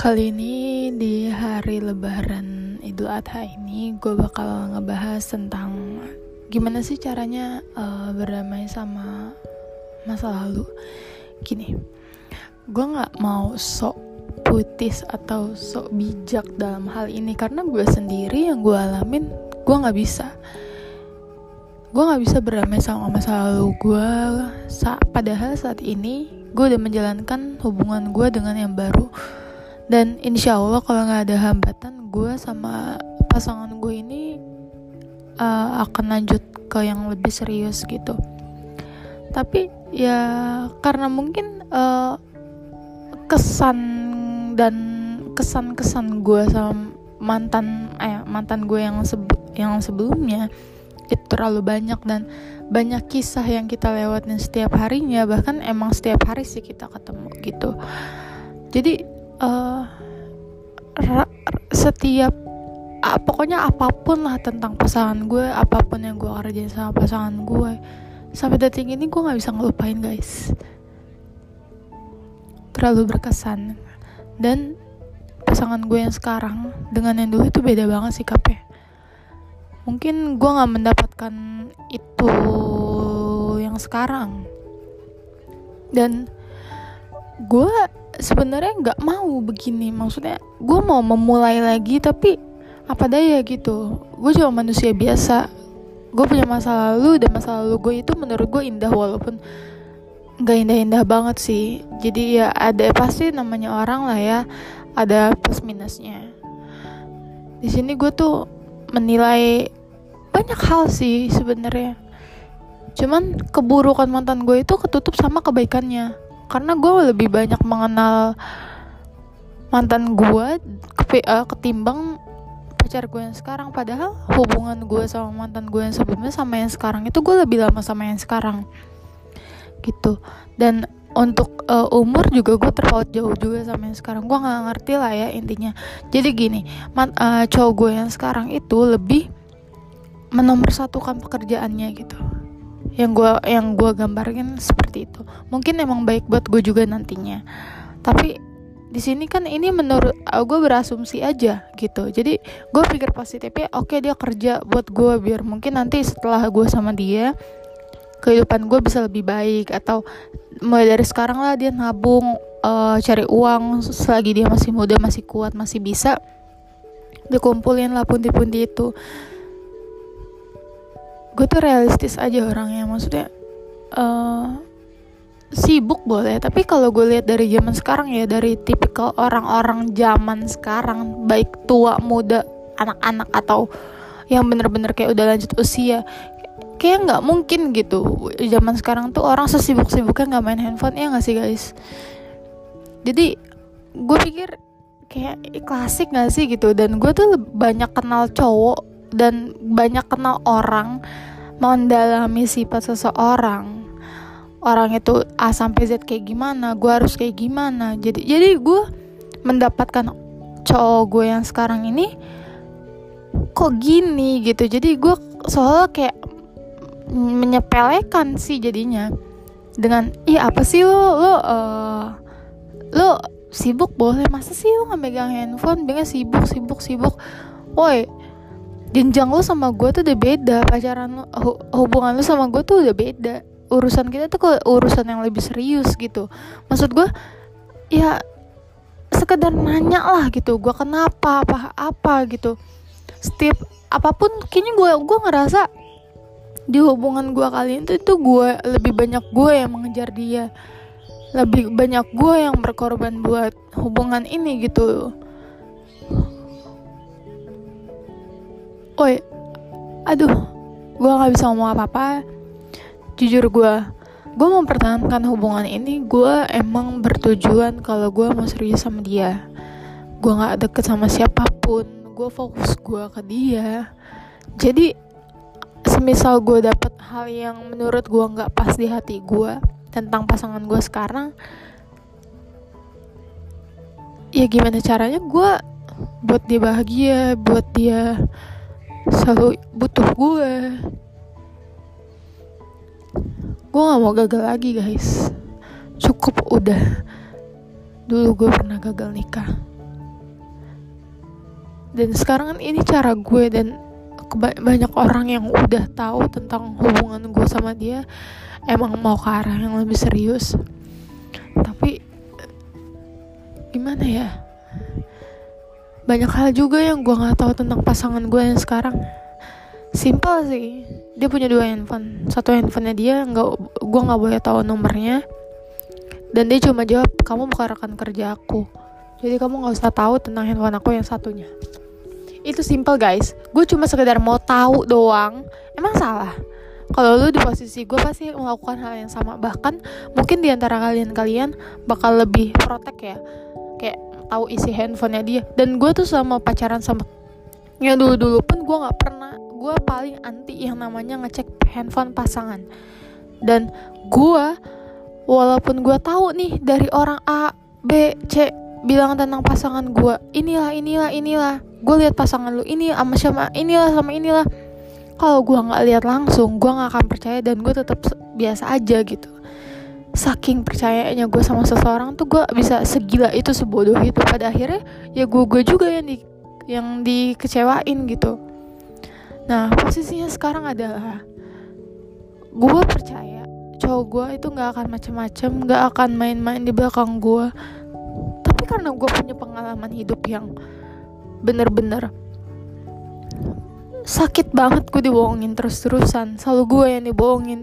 Kali ini di hari lebaran Idul Adha ini gue bakal ngebahas tentang gimana sih caranya uh, berdamai sama masa lalu. Gini, gue nggak mau sok putis atau sok bijak dalam hal ini karena gue sendiri yang gue alamin gue nggak bisa. Gue nggak bisa berdamai sama masa lalu gue. Sa padahal saat ini gue udah menjalankan hubungan gue dengan yang baru dan insya Allah kalau nggak ada hambatan gue sama pasangan gue ini uh, akan lanjut ke yang lebih serius gitu. Tapi ya karena mungkin uh, kesan dan kesan-kesan gue sama mantan eh mantan gue yang yang sebelumnya itu terlalu banyak dan banyak kisah yang kita lewatin setiap harinya. Bahkan emang setiap hari sih kita ketemu gitu. Jadi uh, setiap uh, pokoknya apa pun lah tentang pasangan gue apa pun yang gue kerjain sama pasangan gue sampai detik ini gue nggak bisa ngelupain guys. Terlalu berkesan. Dan pasangan gue yang sekarang dengan yang dulu itu beda banget sikapnya mungkin gue nggak mendapatkan itu yang sekarang. Dan gue sebenarnya nggak mau begini. Maksudnya gue mau memulai lagi tapi apa daya gitu. Gue cuma manusia biasa. Gue punya masa lalu dan masa lalu gue itu menurut gue indah walaupun nggak indah-indah banget sih. Jadi ya ada pasti namanya orang lah ya. Ada plus minusnya. Di sini gue tuh menilai banyak hal sih sebenarnya. Cuman keburukan mantan gue itu ketutup sama kebaikannya karena gue lebih banyak mengenal mantan gue uh, ketimbang pacar gue yang sekarang. Padahal hubungan gue sama mantan gue yang sebelumnya sama yang sekarang itu gue lebih lama sama yang sekarang. Gitu. Dan untuk uh, umur juga gue terpaut jauh juga sama yang sekarang. Gue nggak ngerti lah ya intinya. Jadi gini man, uh, cowok gue yang sekarang itu lebih menomorsatukan pekerjaannya gitu yang gue yang gue gambarkan seperti itu. Mungkin emang baik buat gue juga nantinya. Tapi di sini kan ini menurut uh, gue berasumsi aja gitu. Jadi gue pikir positifnya oke okay, dia kerja buat gue biar mungkin nanti setelah gue sama dia kehidupan gue bisa lebih baik. Atau mulai dari sekarang lah dia nabung uh, cari uang selagi dia masih muda masih kuat masih bisa dikumpulin lah pundi-pundi itu gue tuh realistis aja orangnya maksudnya uh, sibuk boleh tapi kalau gue lihat dari zaman sekarang ya dari tipikal orang-orang zaman sekarang baik tua muda anak-anak atau yang bener-bener kayak udah lanjut usia kayak nggak mungkin gitu. Zaman sekarang tuh orang sesibuk-sibuknya nggak main handphone ya nggak sih guys? Jadi gue pikir kayak klasik gak sih gitu? Dan gue tuh banyak kenal cowok dan banyak kenal orang mendalami sifat seseorang orang itu A sampai Z kayak gimana gue harus kayak gimana. Jadi jadi gue mendapatkan cowok gue yang sekarang ini kok gini gitu. Jadi gue soalnya kayak menyepelekan sih jadinya. Dengan ih apa sih lo? Lo uh, lo sibuk boleh? Masa sih lo nggak megang handphone? Dengan sibuk sibuk sibuk. Woi jenjang lu sama gue tuh udah beda pacaran lu hubungan lu sama gue tuh udah beda. Urusan kita tuh kok urusan yang lebih serius gitu. Maksud gue ya sekedar nanya lah gitu gue kenapa apa apa gitu. Setiap apa pun kini gue gue ngerasa di hubungan gue kali ini tuh gue lebih banyak gue yang mengejar dia. Lebih banyak gue yang berkorban buat hubungan ini gitu Woi, aduh, gue gak bisa ngomong apa-apa. Jujur gue, gue mempertahankan hubungan ini. Gue emang bertujuan kalau gue mau serius sama dia. Gue gak deket sama siapa pun. Gue fokus gue ke dia. Jadi, semisal gue dapet hal yang menurut gue gak pas di hati gue tentang pasangan gue sekarang, ya gimana caranya gue buat dia bahagia, buat dia selalu butuh gue gue gak mau gagal lagi guys. Cukup udah. Dulu gue pernah gagal nikah. Dan sekarang kan ini cara gue dan banyak orang yang udah tahu tentang hubungan gue sama dia emang mau ke arah yang lebih serius. Tapi gimana ya banyak hal juga yang gue nggak tahu tentang pasangan gue yang sekarang. Simple sih. Dia punya dua handphone. Satu handphonenya dia nggak gue nggak boleh tahu nomornya. Dan dia cuma jawab kamu bukan rekan kerja aku. Jadi kamu nggak usah tahu tentang handphone aku yang satunya. Itu simple guys. Gue cuma sekedar mau tahu doang. Emang salah? Kalau lu di posisi gue pasti melakukan hal yang sama. Bahkan mungkin di antara kalian-kalian bakal lebih protek ya. Kayak tahu isi handphonenya dia. Dan gue tuh sama pacaran sama yang dulu-dulu pun gue nggak pernah gue paling anti yang namanya ngecek handphone pasangan. Dan gue walaupun gue tahu nih dari orang A B C bilang tentang pasangan gue inilah inilah inilah. Gue lihat pasangan lu ini sama sama inilah sama inilah. Kalau gue nggak lihat langsung gue nggak akan percaya dan gue tetap biasa aja gitu saking percayanya gue sama seseorang tuh gue bisa segila itu sebodoh itu. Pada akhirnya ya gue gue juga yang di yang dikecewain gitu. Nah posisinya sekarang adalah gue percaya cowok gue itu nggak akan macem-macem nggak akan main-main di belakang gue karena gue punya pengalaman hidup yang bener-bener sakit banget gue dibohongin terus-terusan. Selalu gue yang dibohongin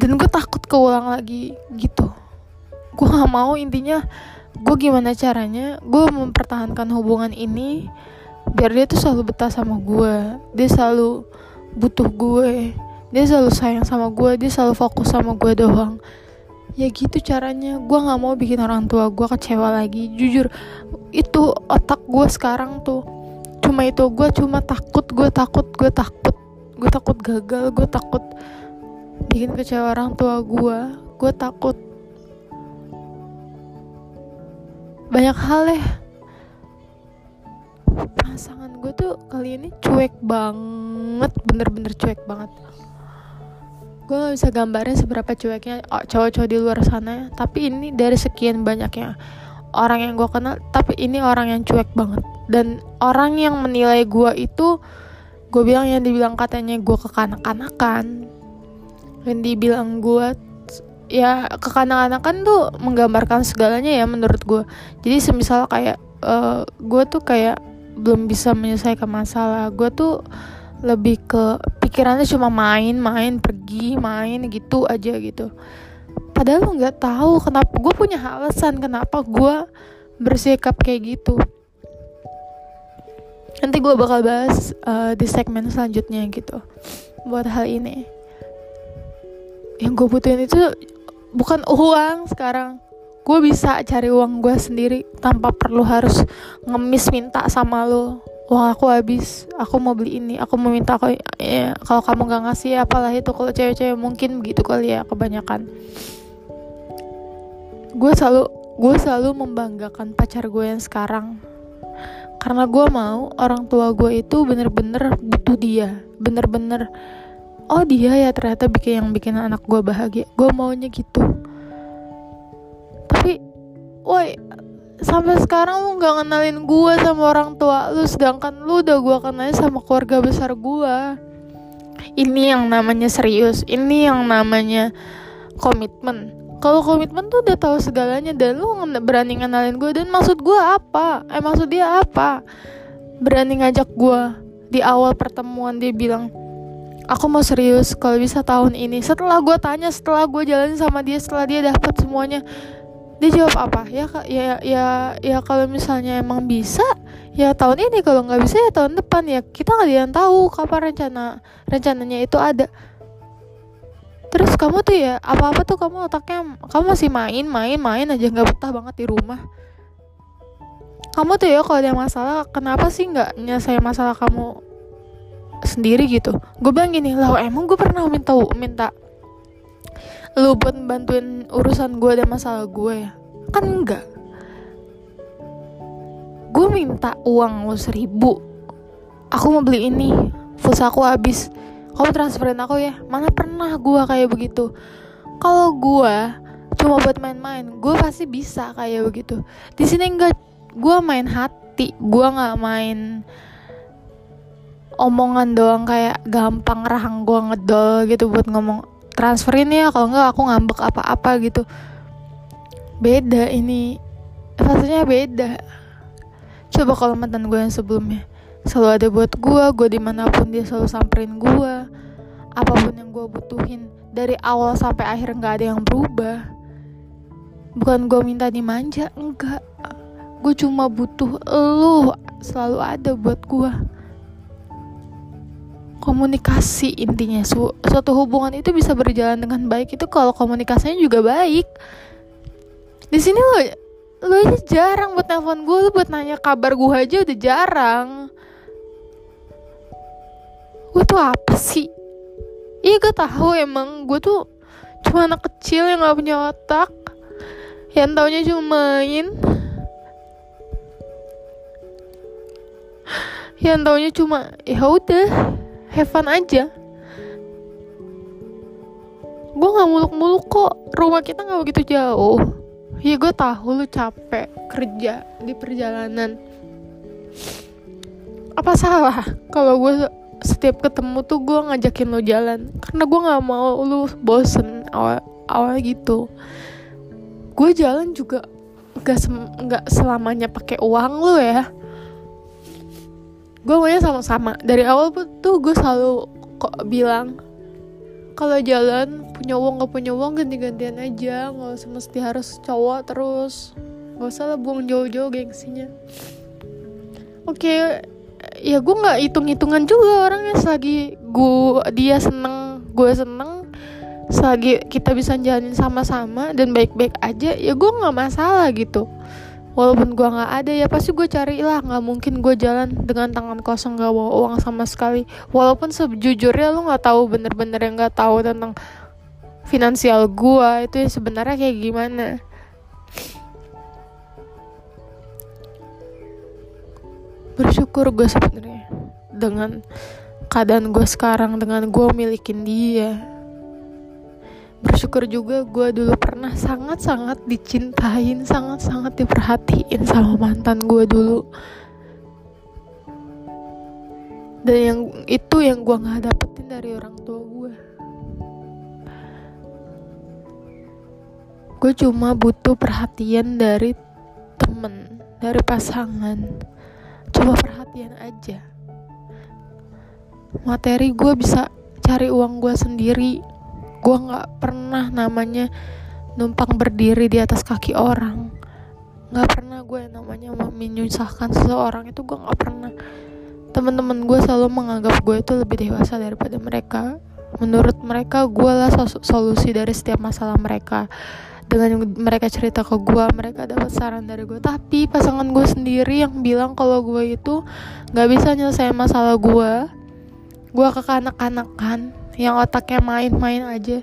dan gue takut keulang lagi gitu. Gue gak mau intinya gue gimana caranya gue mempertahankan hubungan ini biar dia tuh selalu betah sama gue dia selalu butuh gue dia selalu sayang sama gue dia selalu fokus sama gue doang. Ya gitu caranya. Gue nggak mau bikin orang tua gue kecewa lagi. Jujur itu otak gue sekarang tuh. Cuma itu gue cuma takut gue takut gue takut. Gue takut gagal gue takut bikin kecewa orang tua gue gue takut. Banyak hal ya pasangan gue tuh kali ini cuek banget bener-bener cuek banget. Gue gak bisa gambarin seberapa cueknya cowok-cowok di luar sana. Tapi ini dari sekian banyaknya orang yang gue kenal tapi ini orang yang cuek banget. Dan orang yang menilai gue itu gue bilang yang dibilang katanya gue kekanak-kanakan yang dibilang gue ya kekanak-kanakan tuh menggambarkan segalanya ya menurut gue jadi semisal kayak uh, gue tuh kayak belum bisa menyelesaikan masalah. Gue tuh lebih ke pikirannya cuma main main pergi main gitu aja gitu. Padahal lo nggak tahu kenapa gue punya alasan kenapa gue bersikap kayak gitu. Nanti gue bakal bahas uh, di segmen selanjutnya gitu buat hal ini yang gue butuhin itu bukan uang sekarang. Gue bisa cari uang gue sendiri tanpa perlu harus ngemis minta sama lo. Uang aku habis aku mau beli ini aku mau minta aku ya, kalau kamu gak ngasih apalah itu kalau cewek-cewek mungkin begitu kali ya kebanyakan. Gue selalu gue selalu membanggakan pacar gue yang sekarang. Karena gue mau orang tua gue itu bener-bener butuh dia bener-bener oh dia ya ternyata bikin yang bikin anak gue bahagia. Gue maunya gitu. Tapi woi sampai sekarang lu nggak kenalin gue sama orang tua lu sedangkan lu udah gue kenalin sama keluarga besar gue ini yang namanya serius ini yang namanya komitmen. Kalau komitmen tuh udah tahu segalanya dan lu berani kenalin gue dan maksud gue apa? Eh maksud dia apa? Berani ngajak gue di awal pertemuan dia bilang aku mau serius kalau bisa tahun ini. Setelah gue tanya setelah gue jalan sama dia setelah dia dapat semuanya dia jawab apa? Ya ya ya ya kalau misalnya emang bisa ya tahun ini. Kalau nggak bisa ya tahun depan. Ya kita nggak yang tahu kapan rencana rencananya itu ada. Terus kamu tuh ya apa apa tuh kamu otaknya kamu masih main main main aja. Nggak betah banget di rumah. Kamu tuh ya kalau ada masalah kenapa sih nggak nyelesain masalah kamu sendiri gitu. Gue bilang gini lah emang gue pernah minta minta lu buat bantuin urusan gue dan masalah gue ya? Kan enggak. Gue minta uang lo seribu. Aku mau beli ini pulsa aku habis. Kamu transferin aku ya? Mana pernah gue kayak begitu. Kalau gue cuma buat main-main gue pasti bisa kayak begitu. Di sini enggak gue main hati gue nggak main omongan doang kayak gampang rahang gue ngedol gitu buat ngomong transferin ya kalau nggak aku ngambek apa-apa gitu. Beda ini rasanya beda. Coba kalau mantan gue yang sebelumnya selalu ada buat gue gue di mana pun dia selalu samperin gue apa pun yang gue butuhin dari awal sampai akhir nggak ada yang berubah. Bukan gue minta dimanja enggak gue cuma butuh lo selalu ada buat gue komunikasi intinya. Su suatu hubungan itu bisa berjalan dengan baik itu kalau komunikasinya juga baik. Di sini lo lo aja jarang buat telepon gue lo buat nanya kabar gue aja udah jarang. Gue tuh apa sih? Iya gue tahu emang gue tuh cuma anak kecil yang gak punya otak yang taunya cuma main. Yang taunya cuma ya udah have fun aja. Gue nggak muluk-muluk kok. Rumah kita nggak begitu jauh. Ya gue tahu lu capek kerja di perjalanan. Apa salah? Kalau gue setiap ketemu tuh gue ngajakin lo jalan. Karena gue nggak mau lu bosen awal awal gitu. Gue jalan juga gak, nggak selamanya pakai uang lo ya gue maunya sama-sama dari awal tuh gue selalu kok bilang kalau jalan punya uang gak punya uang ganti-gantian aja. Nggak usah mesti harus cowok terus. Nggak usah lah buang jauh-jauh gengsinya. Oke okay, ya gue nggak hitung-hitungan juga orangnya selagi gue dia seneng gue seneng selagi kita bisa jalanin sama-sama dan baik-baik aja ya gue nggak masalah gitu walaupun gue nggak ada ya pasti gue cari lah nggak mungkin gue jalan dengan tangan kosong gak bawa uang sama sekali. Walaupun sejujurnya lu nggak tahu bener-bener yang nggak tahu tentang finansial gue itu ya sebenarnya kayak gimana. Bersyukur gue sebenarnya dengan keadaan gue sekarang dengan gue milikin dia bersyukur juga gue dulu pernah sangat-sangat dicintain sangat-sangat diperhatiin sama mantan gue dulu. Dan yang itu yang gue nggak dapetin dari orang tua gue gue cuma butuh perhatian dari temen dari pasangan. Coba perhatian aja. Materi gue bisa cari uang gue sendiri gue nggak pernah namanya numpang berdiri di atas kaki orang. Nggak pernah gue namanya menyusahkan seseorang itu gue nggak pernah. Teman-teman gue selalu menganggap gue itu lebih dewasa daripada mereka. Menurut mereka gue lah solusi dari setiap masalah mereka. Dengan mereka cerita ke gue mereka dapat saran dari gue tapi pasangan gue sendiri yang bilang kalau gue itu nggak bisa nyelesain masalah gue gue kekanak-kanakan yang otaknya main-main aja.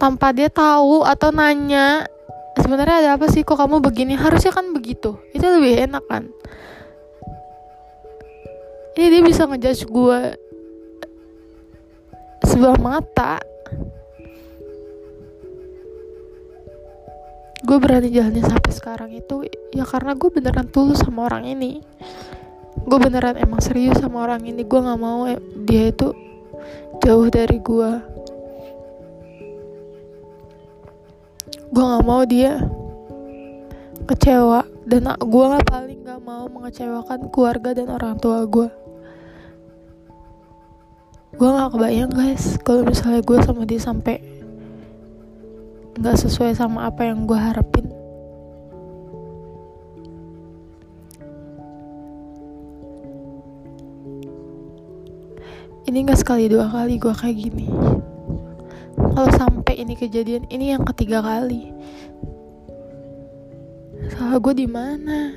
Tanpa dia tahu atau nanya sebenarnya ada apa sih? Kok kamu begini? Harusnya kan begitu. Itu lebih enak kan? Ini dia bisa ngejudge gue sebelah mata. Gue berani jalannya sampai sekarang itu ya karena gue beneran tulus sama orang ini. Gue beneran emang serius sama orang ini. Gue nggak mau dia itu jauh dari gue gue nggak mau dia kecewa. Dan gue nggak paling nggak mau mengecewakan keluarga dan orang tua gue gue nggak kebayang guys kalau misalnya gue sama dia sampai nggak sesuai sama apa yang gue harapin ini gak sekali dua kali gue kayak gini. Kalau sampai ini kejadian ini yang ketiga kali. Salah gue di mana?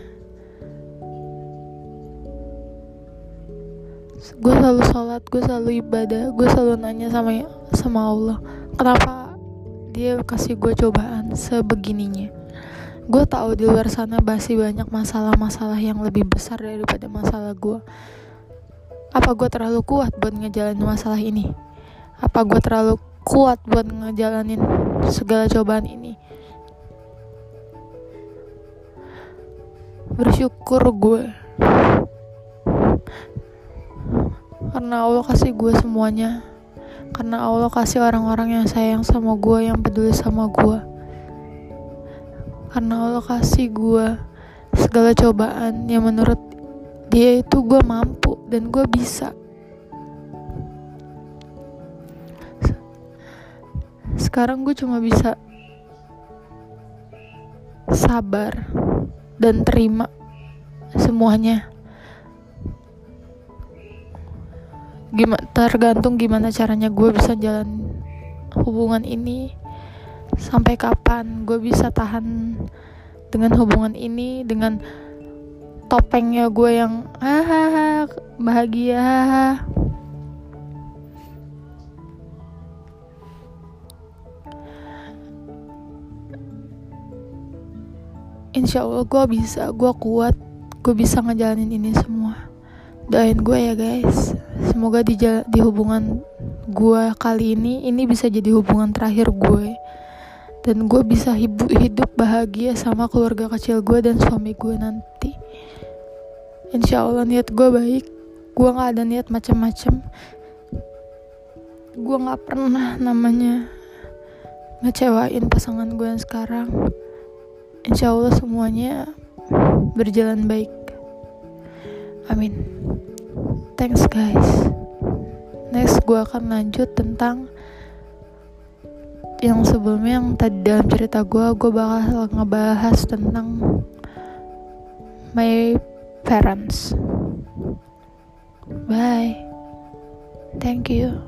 Gue selalu sholat gue selalu ibadah gue selalu nanya sama sama Allah. Kenapa dia kasih gue cobaan sebegininya? Gue tahu di luar sana masih banyak masalah-masalah yang lebih besar daripada masalah gue apa gue terlalu kuat buat ngejalanin masalah ini? Apa gue terlalu kuat buat ngejalanin segala cobaan ini? Bersyukur gue karena Allah kasih gue semuanya. Karena Allah kasih orang-orang yang sayang sama gue yang peduli sama gue karena Allah kasih gue segala cobaan yang menurut dia itu gue mampu dan gue bisa. Sekarang gue cuma bisa sabar dan terima semuanya. Gimana tergantung gimana caranya gue bisa jalan hubungan ini sampai kapan. Gue bisa tahan dengan hubungan ini dengan topengnya gue yang ah bahagia Insya Allah gue bisa, gue kuat, gue bisa ngejalanin ini semua. Doain gue ya guys, semoga di, di hubungan gue kali ini, ini bisa jadi hubungan terakhir gue. Dan gue bisa hidup bahagia sama keluarga kecil gue dan suami gue nanti. Insya Allah niat gue baik, gue gak ada niat macam-macam. Gue gak pernah namanya ngecewain pasangan gue yang sekarang. Insya Allah semuanya berjalan baik. Amin. Thanks guys. Next gue akan lanjut tentang yang sebelumnya yang tadi dalam cerita gue gue bakal ngebahas tentang my parents. Bye. Thank you